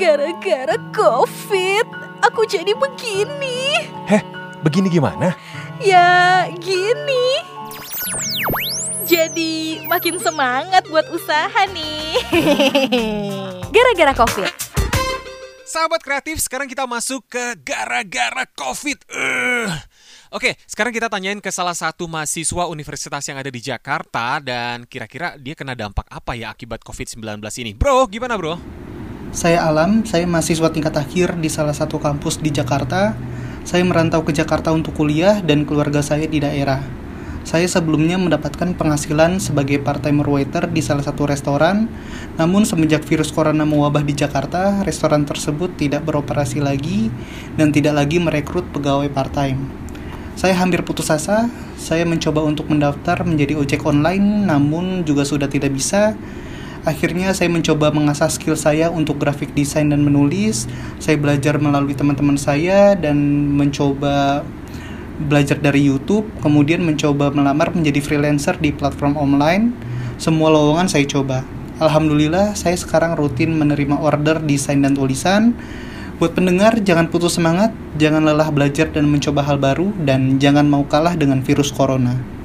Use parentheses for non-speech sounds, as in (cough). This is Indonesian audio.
Gara-gara COVID, aku jadi begini. Heh, begini gimana? Ya, gini. Jadi makin semangat buat usaha nih. (laughs) Gara-gara COVID. Sahabat kreatif, sekarang kita masuk ke gara-gara COVID. Uh. Oke, sekarang kita tanyain ke salah satu mahasiswa universitas yang ada di Jakarta dan kira-kira dia kena dampak apa ya akibat COVID-19 ini. Bro, gimana bro? Saya Alam, saya mahasiswa tingkat akhir di salah satu kampus di Jakarta. Saya merantau ke Jakarta untuk kuliah dan keluarga saya di daerah. Saya sebelumnya mendapatkan penghasilan sebagai part-timer waiter di salah satu restoran, namun semenjak virus corona mewabah di Jakarta, restoran tersebut tidak beroperasi lagi dan tidak lagi merekrut pegawai part-time. Saya hampir putus asa, saya mencoba untuk mendaftar menjadi ojek online, namun juga sudah tidak bisa. Akhirnya saya mencoba mengasah skill saya untuk grafik desain dan menulis. Saya belajar melalui teman-teman saya dan mencoba belajar dari YouTube, kemudian mencoba melamar menjadi freelancer di platform online. Semua lowongan saya coba. Alhamdulillah, saya sekarang rutin menerima order desain dan tulisan. Buat pendengar, jangan putus semangat, jangan lelah belajar dan mencoba hal baru, dan jangan mau kalah dengan virus corona.